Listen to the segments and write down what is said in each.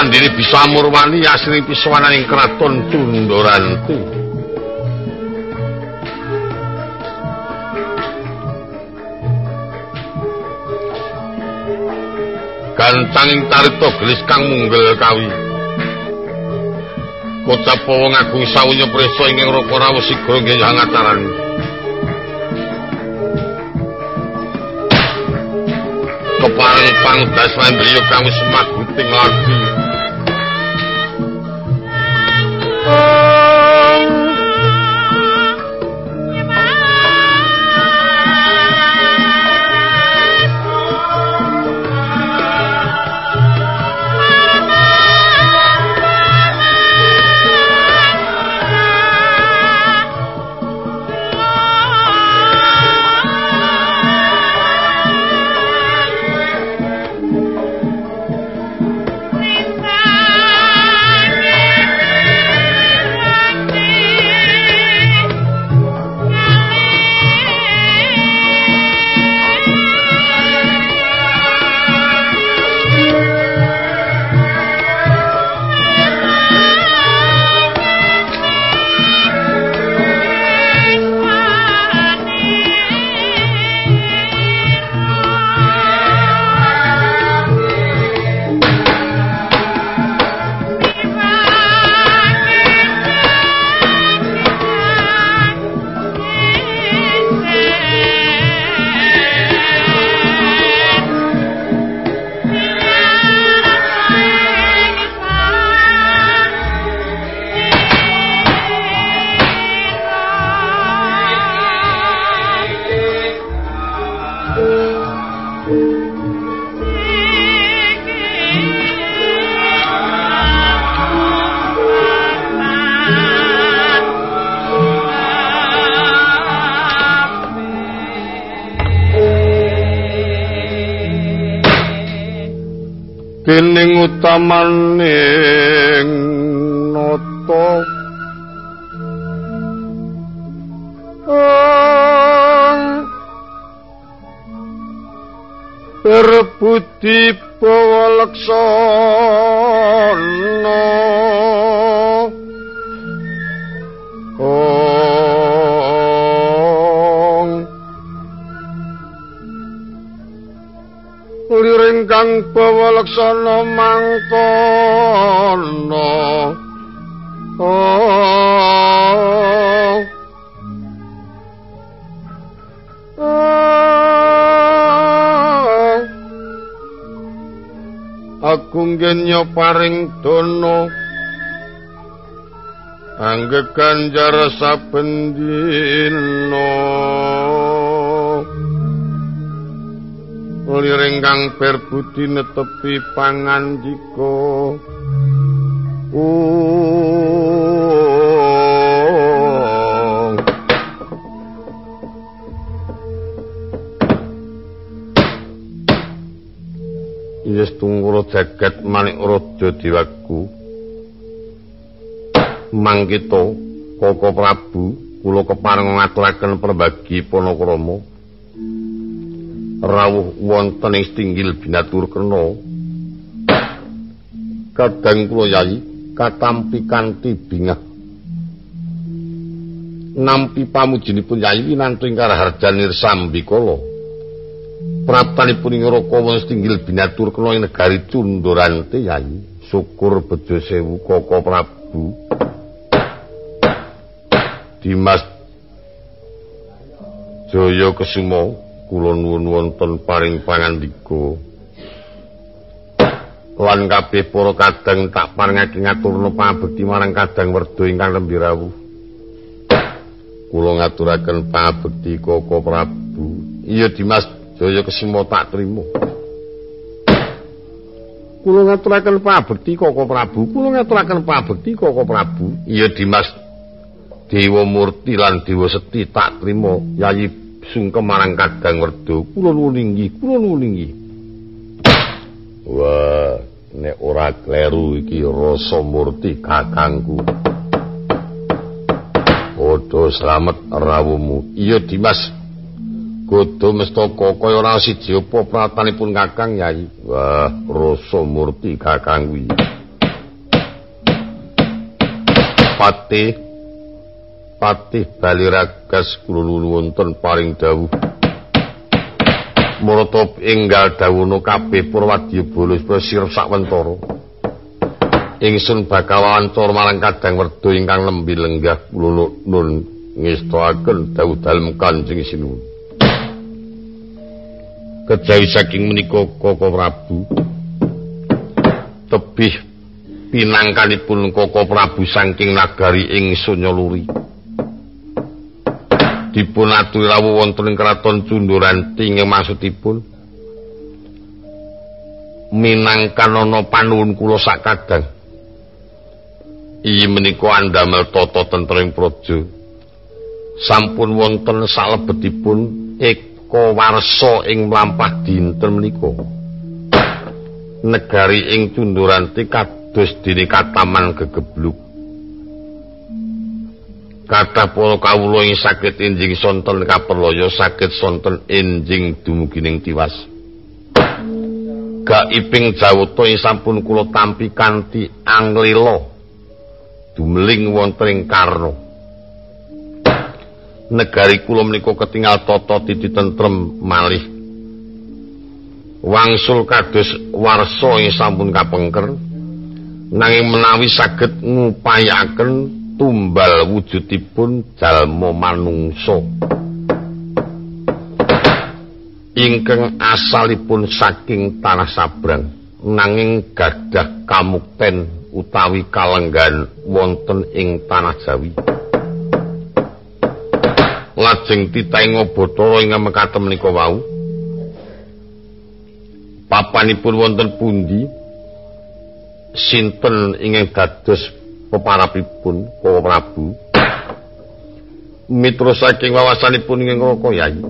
Pandini bisa amurwani asring pisawanan ing kraton Tundoranti. Gantanging tarito gelis kang munggel kawi. Kocap wong agung sawunya preso ing roko rawuh sigra nggih hangataran. Keparang pangdas mandriya kang wis maguting lagi. Senhor. Utamaning nata. Perbudi oh. oh. aku ngenya paring dono angge saben dina liring kang berbudi netepi pangandika Yes tungkura jagat manik raja diwaku. Mangkita Koko Prabu kula kepareng ngaturaken perbagi Panakrama. Rawuh wonten ing stinggil binatur kena. Kadang kula yayi katampi kanthi bingah. Nampi pamujinipun yayi winantu ing karaharjanir sambikala. Praptanipun ing Rakawa stinggil binatur kena ing negari Cundurante yayi. Syukur bejo sewu Koko Prabu. Dimas Jaya Kesuma kula nuwun wonten paring pangandika. Lan kabeh para kadang tak paringake ngaturna pangabekti marang kadang werda ingkang lembi rawuh. Kula ngaturaken pangabekti Koko Prabu. Iya Dimas Jaya Kesuma tak trima. Kula ngaturaken pangabekti Koko Prabu. Kula ngaturaken pangabekti Koko Prabu. Iya Dimas Dewa Murti lan Dewa Seti tak trima yayi sungkem marang kadang Werda, kula nuwun inggih kula nuwun inggih. Wah nek ora kleru iki rasa murti kakangku. Padha slamet rawuhmu. Iya dimas. Godo mestaka kaya ora siji apa pratanipun kakang yai. Wah rasa murti kakang kuwi patih Patih Patih Baliragas kula wonten paring dawuh. Murata enggal dawuhna kabeh Purwadya Bala sirep sakwentara Ingsun bakal wawancara marang Kadang Werda ingkang lembi lenggah kula nun ngestoaken dawuh dalem Kanjeng Sinuwun. Kejawi saking menika Koko Prabu. Tebih pinangkanipun Koko Prabu saking nagari ing Sunyaluri dipun aturi rawuh wonten ing kraton Cunduranti ing maksudipun. Minangkan ana panuwun kula sakadang iyi menika andamel tata tentering praja. Sampun wonten salebetipun eka warsa ing mlampah dinten menika. Negari ing Cunduranti kados dene kataman gegebluk. Kathah para kawula ing saged enjing sonten kaperloyo saged sonten enjing dumugining tiwas. Gaiping jawata ing sampun kula tampi kanthi anglila dumeling wonten ing Karna. Negari kula menika ketingal tata titi tentrem malih wangsul kados warsa ing sampun kapengker nanging menawi saged ngupayaken tumbal wujudipun jalma manungsa. Ingkang asalipun saking tanah sabrang nanging gadah kamukten utawi kalenggan wonten ing tanah Jawi. Lajeng titaing ngobotara ing mekaten menika wau. Papanipun wonten pundi? Sinten ingkang dados peparapipun Para Prabu. Mitra saking wawasanipun ingkang Raka Yayi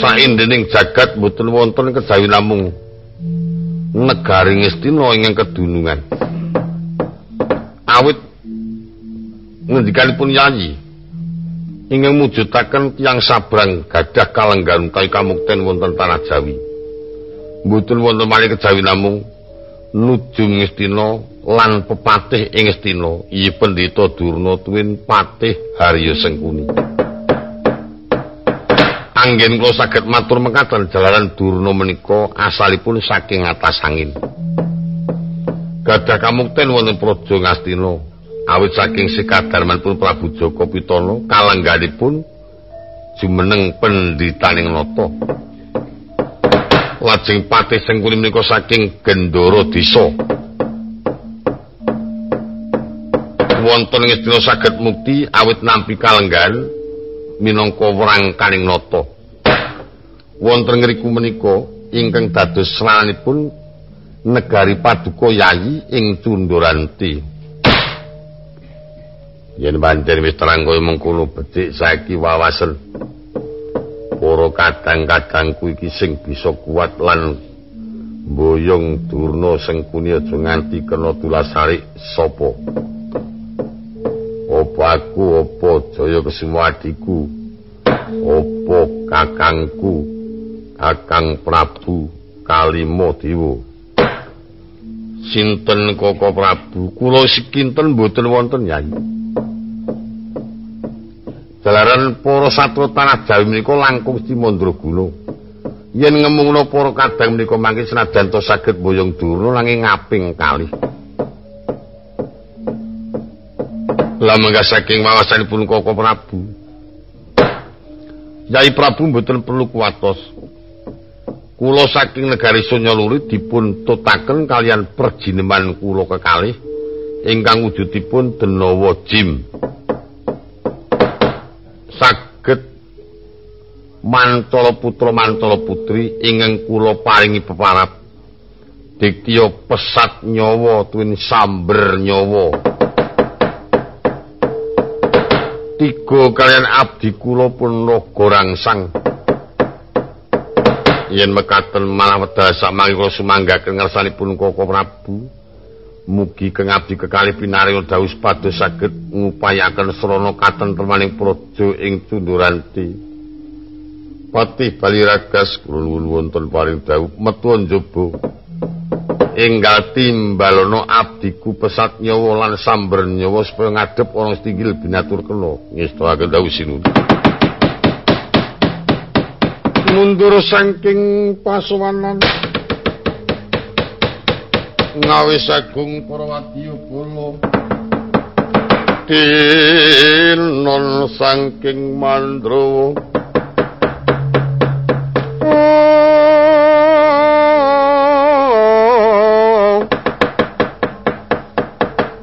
saindhening jagat mboten wonten kejawi namung negari Ngastina ingkang kedunungan. Awit ngendikanipun Yayi ingkang mujudaken tiyang sabrang gadah kalenggan kaya kamukten wonten tanah Jawi. Mboten wonten malih kejawi namung nuju Ngastina lan pepatih ing Ngastina, iya pendeta Durna tuwin patih Harya Sengkuni. Anggen kula saged matur mekaten jalaran Durna menika asalipun saking atas angin. Gadah kamukten wonten praja Ngastina awit saking sikadarmanipun Prabu Joko Pitana kalengganipun jumeneng pendhitaning nata lajeng patih sengkuni menika saking Gendara Desa. Wonten ngestina saged mukti awit nampi kalenggan minangka wrangkaning nata. Wonten ngriku menika ingkang dados sranipun negari Paduka Yayi ing Cunduranti yen pancen wis terang kaya mengkono becik saiki wawasen para kadang-kadangku iki sing bisa kuat lan boyong durna sing kuni aja nganti kena tulasari sapa? Apa aku apa jaya kesemua adiku? Apa kakangku? Kakang prabu kalimo dewa? Sinten koko prabu? Kula sekinten mboten wonten yai Jalaran para satwa tanah Jawi menika langkung Gusti Mandraguna. Yen ngemungna para kadang menika mangke senajan to saged boyong durna nanging ngaping kali. Lamangga saking wawasanipun Koko Prabu. Yai Prabu mboten perlu kuwatos. Kula saking negari Sunyaluri dipun tutaken kalian perjineman kula kekalih ingkang wujudipun Denawa Jim. Saged mantala putra mantala putri ingkang kula paringi peparap diktiya pesat nyawa tuwin samber nyawa. Tiga kalian abdi kula pun naga rangsang. Yen mekaten malah wedal samangke kula sumanggaken ngersanipun Koko Prabu mugi kang abdi kekalih pinaringa dawuh sepados saged ngupayaken srana katentremaning praja ing Cunduranti. Patih Baliragas kula wonten paring dawuh metu njaba enggal timbalana abdiku pesat nyawa lan samber nyawa supaya ngadep ana stinggil binatur kena. Ngestake dawuh sinun mundur saking pasowanan ngawis agung para wadya kula dinon saking mandrawa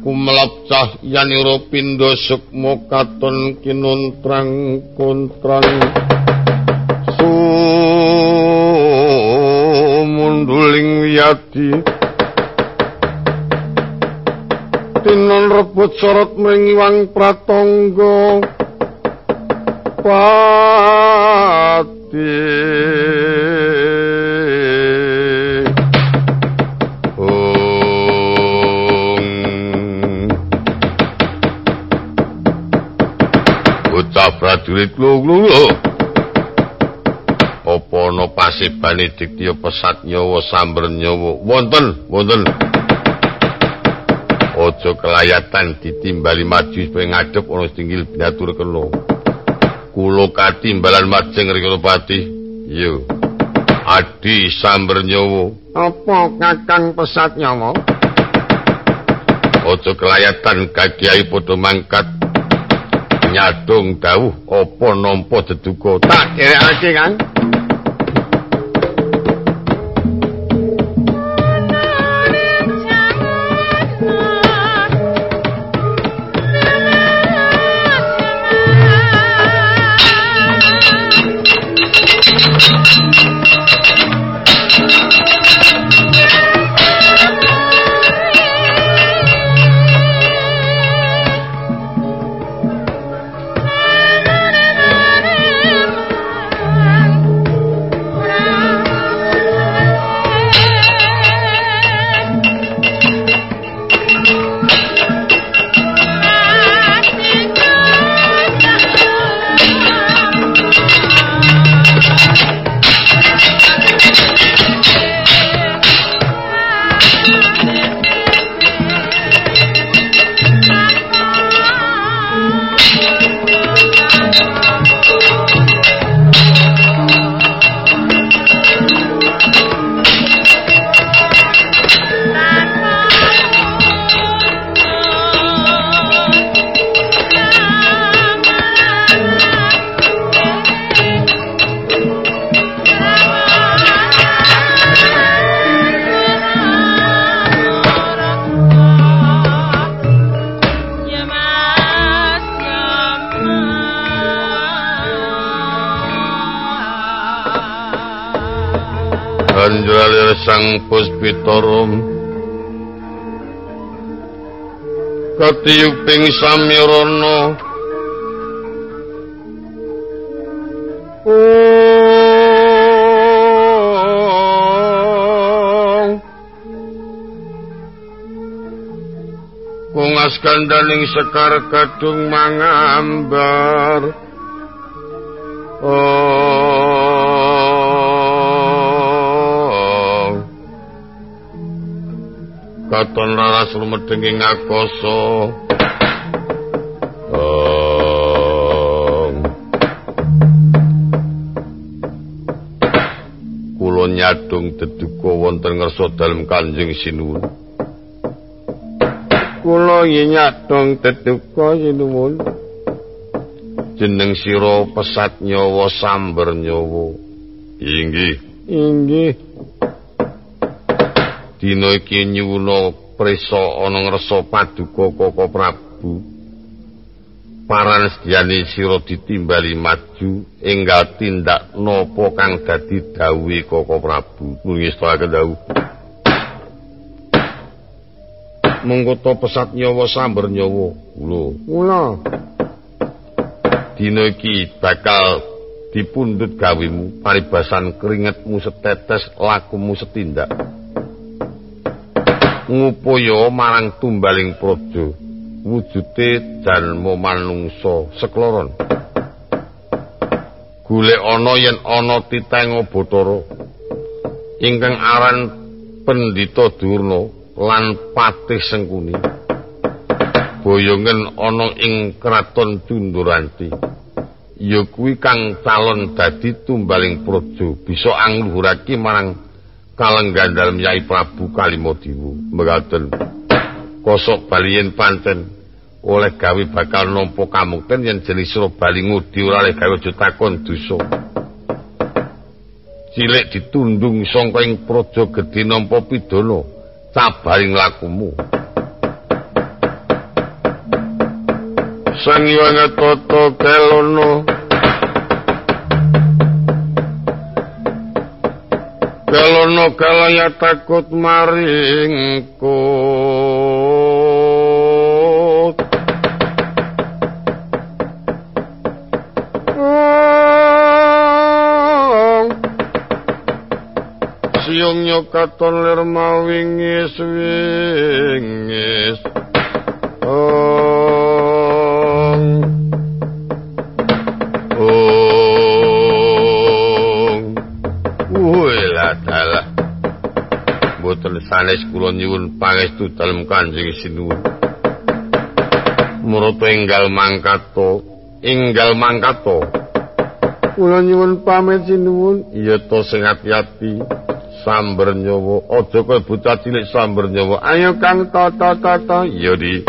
kumlap yanira pindha sukma katon kinuntrang kontrang. Sumunduling wiyadi tinon rebut sorot mringiwang pratangga. Pati. Prajurit lunglu apa ana pasibane diktya pesat nyawa samber nyawa? Wonten wonten aja kelayatan ditimbali maju supaya ngadep ana tinggil binatur kena kula katimbalan majeng Rikapati yo adi samber nyawa. Apa kakang pesat nyawa? Aja kelayatan kagiai padha mangkat. Nyadung dawuh apa nampa deduka tak kerekake Kang sang puspitarum katiyuping samirana Kungas kandaning sekar kadung mangambar katon laras lumedeng ing akasa kula nyadung deduka wonten ngersa dalem kanjeng sinuwun. Kula nyadung deduka sinuwun. Jeneng sira pesat nyawa samber nyawa. Inggih. Inggih dina iki nyuwuna prisa ana ngresa paduka Koko Prabu. Paran sedyane sira ditimbali maju enggal tindak napa kang dadi dawuhe Koko Prabu. Ngestake dawuh. Mengko pesat nyawa samber nyawa kula. Kula. Dina iki bakal dipundhut gawemu paribasan keringetmu setetes lakumu setindak. Ngupaya marang tumbaling praja wujude jalma manungsa sekloron. Golek ana yen ana titeng Bathara ingkang aran Pendhita Durna lan Patih Sengkuni. Boyongen ana ing kraton Cunduranti ya kuwi kang calon dadi tumbaling praja bisa angluhurake marang kalenggandal Yai Prabu Kalimadiwa mekaten. Kosok baliyen pancen oleh gawe bakal nampa kamukten yen jenis bali ngudi ora oleh gawe takon dosa. Cilik ditundung sangka ing praja gedhe nampa pidana cabaring lakumu. Sang tata kelono kelono kalaya takut maringku Siung nyokaton lir mawingis wingis Ong Sanes kula nyuwun pangestu dalem Kanjeng Sinuwun. Murata enggal mangkato enggal mangkato. Kula nyuwun pamit sinuwun. Iya to sing ati-ati samber nyawa. Aja kowe bocah cilik samber nyawa. Ayo kang tata tata ya di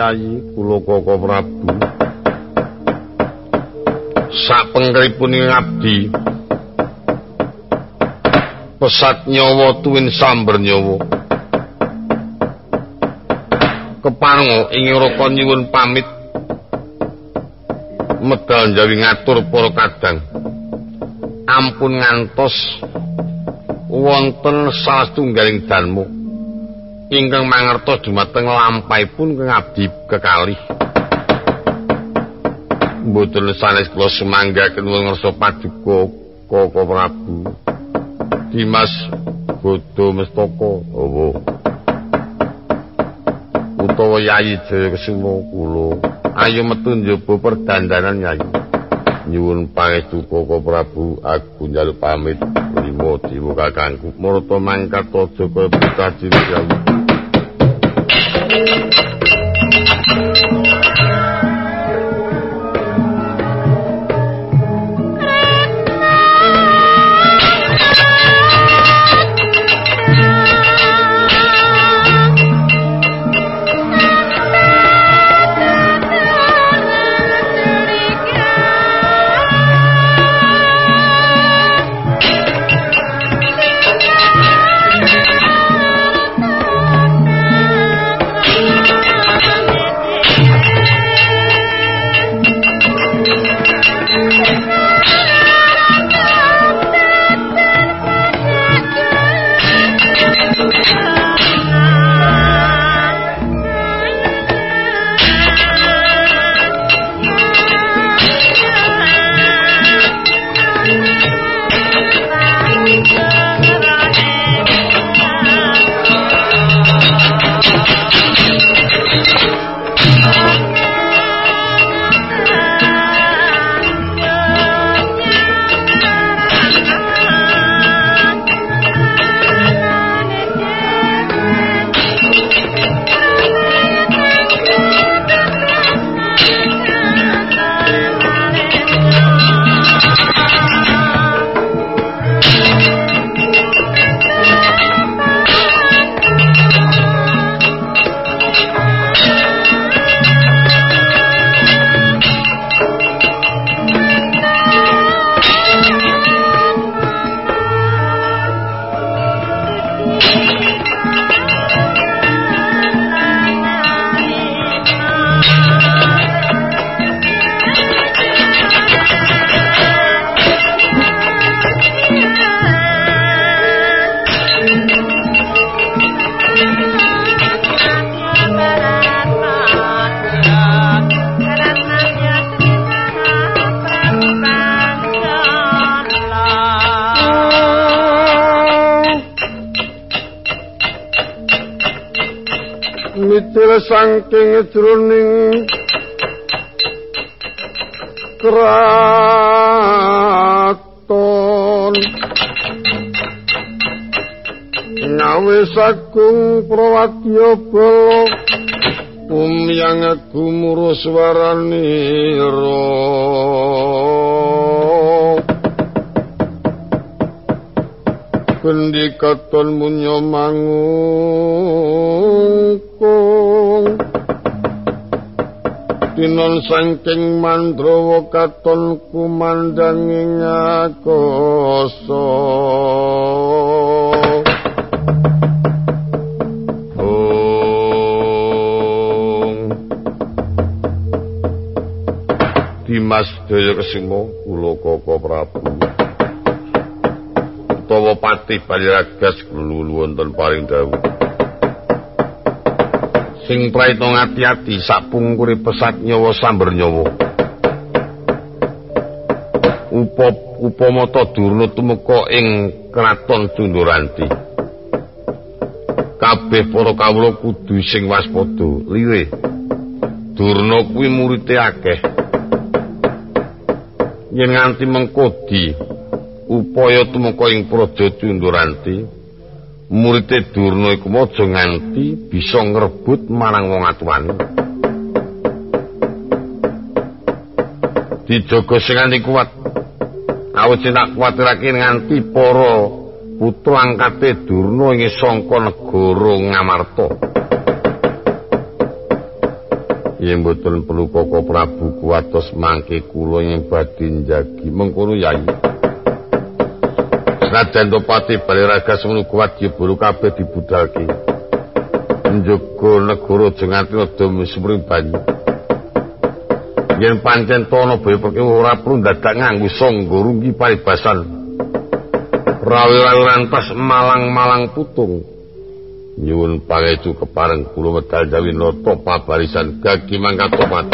yayi kula koko prabu. Sapengripun ngabdi pesat nyawa tuwin samber nyawa. Kepango ing raka nyuwun pamit medal jawi ngatur para kadang. Ampun ngantos wonten salah tunggaling danmu ingkang mangertos dumateng lampahipun kang abdi kekalih. Mboten sanes kula sumangga kenuwun ngersa paduka Koko Prabu. Dimas Godo Mestaka. Oh. Utawa Yayi Jaya Kesuma kula. Ayo metu njaba perdandanan Yayi. Nyuwun pangestu Koko Prabu aku njaluk pamit. Limo diwo kakangku. Marta mangkat aja kaya bocah cilik saking jroning kraton. Ngawe sagung prawadya bala umyang gumuru swaranira Kendi katon munyo mangungkung Tinon sangking mandrawa katon kumandanging akoso Dimas Daya Kesimo kula Koko Prabu. Utawa Pati Baliragas lulu wonten paring dawuh sing praita ngati-ati sapungkure pesat nyawa samber nyawa. Upa upamata durna tumeka ing kraton Cunduranti kabeh para kawula kudu sing waspada lire durna kuwi murite akeh. Yen nganti mengkodi upaya tumeka ing praja Cunduranti murite Durna iku aja nganti bisa ngrebut marang wong atuwane dijogo sing nganti kuat. Awit tak kuwatirake nganti para putra angkate Durna ing sangka negara Ngamarta. Yen mboten perlu Koko Prabu kuwatos mangke kula ing badhe njagi. Mengkono yai Senajan Topati Baliraga semono kuat jebul kabeh dibudalke. Njogo negara jenganti rada mesumring banyu. Yen pancen tono boyo perke ora perlu dadak nganggo sangga runggi paribasan. Rawi-rawi rantas malang-malang putung. Nyuwun pangestu kepareng kula medal jawi nata pabarisan gagi mangkat tomat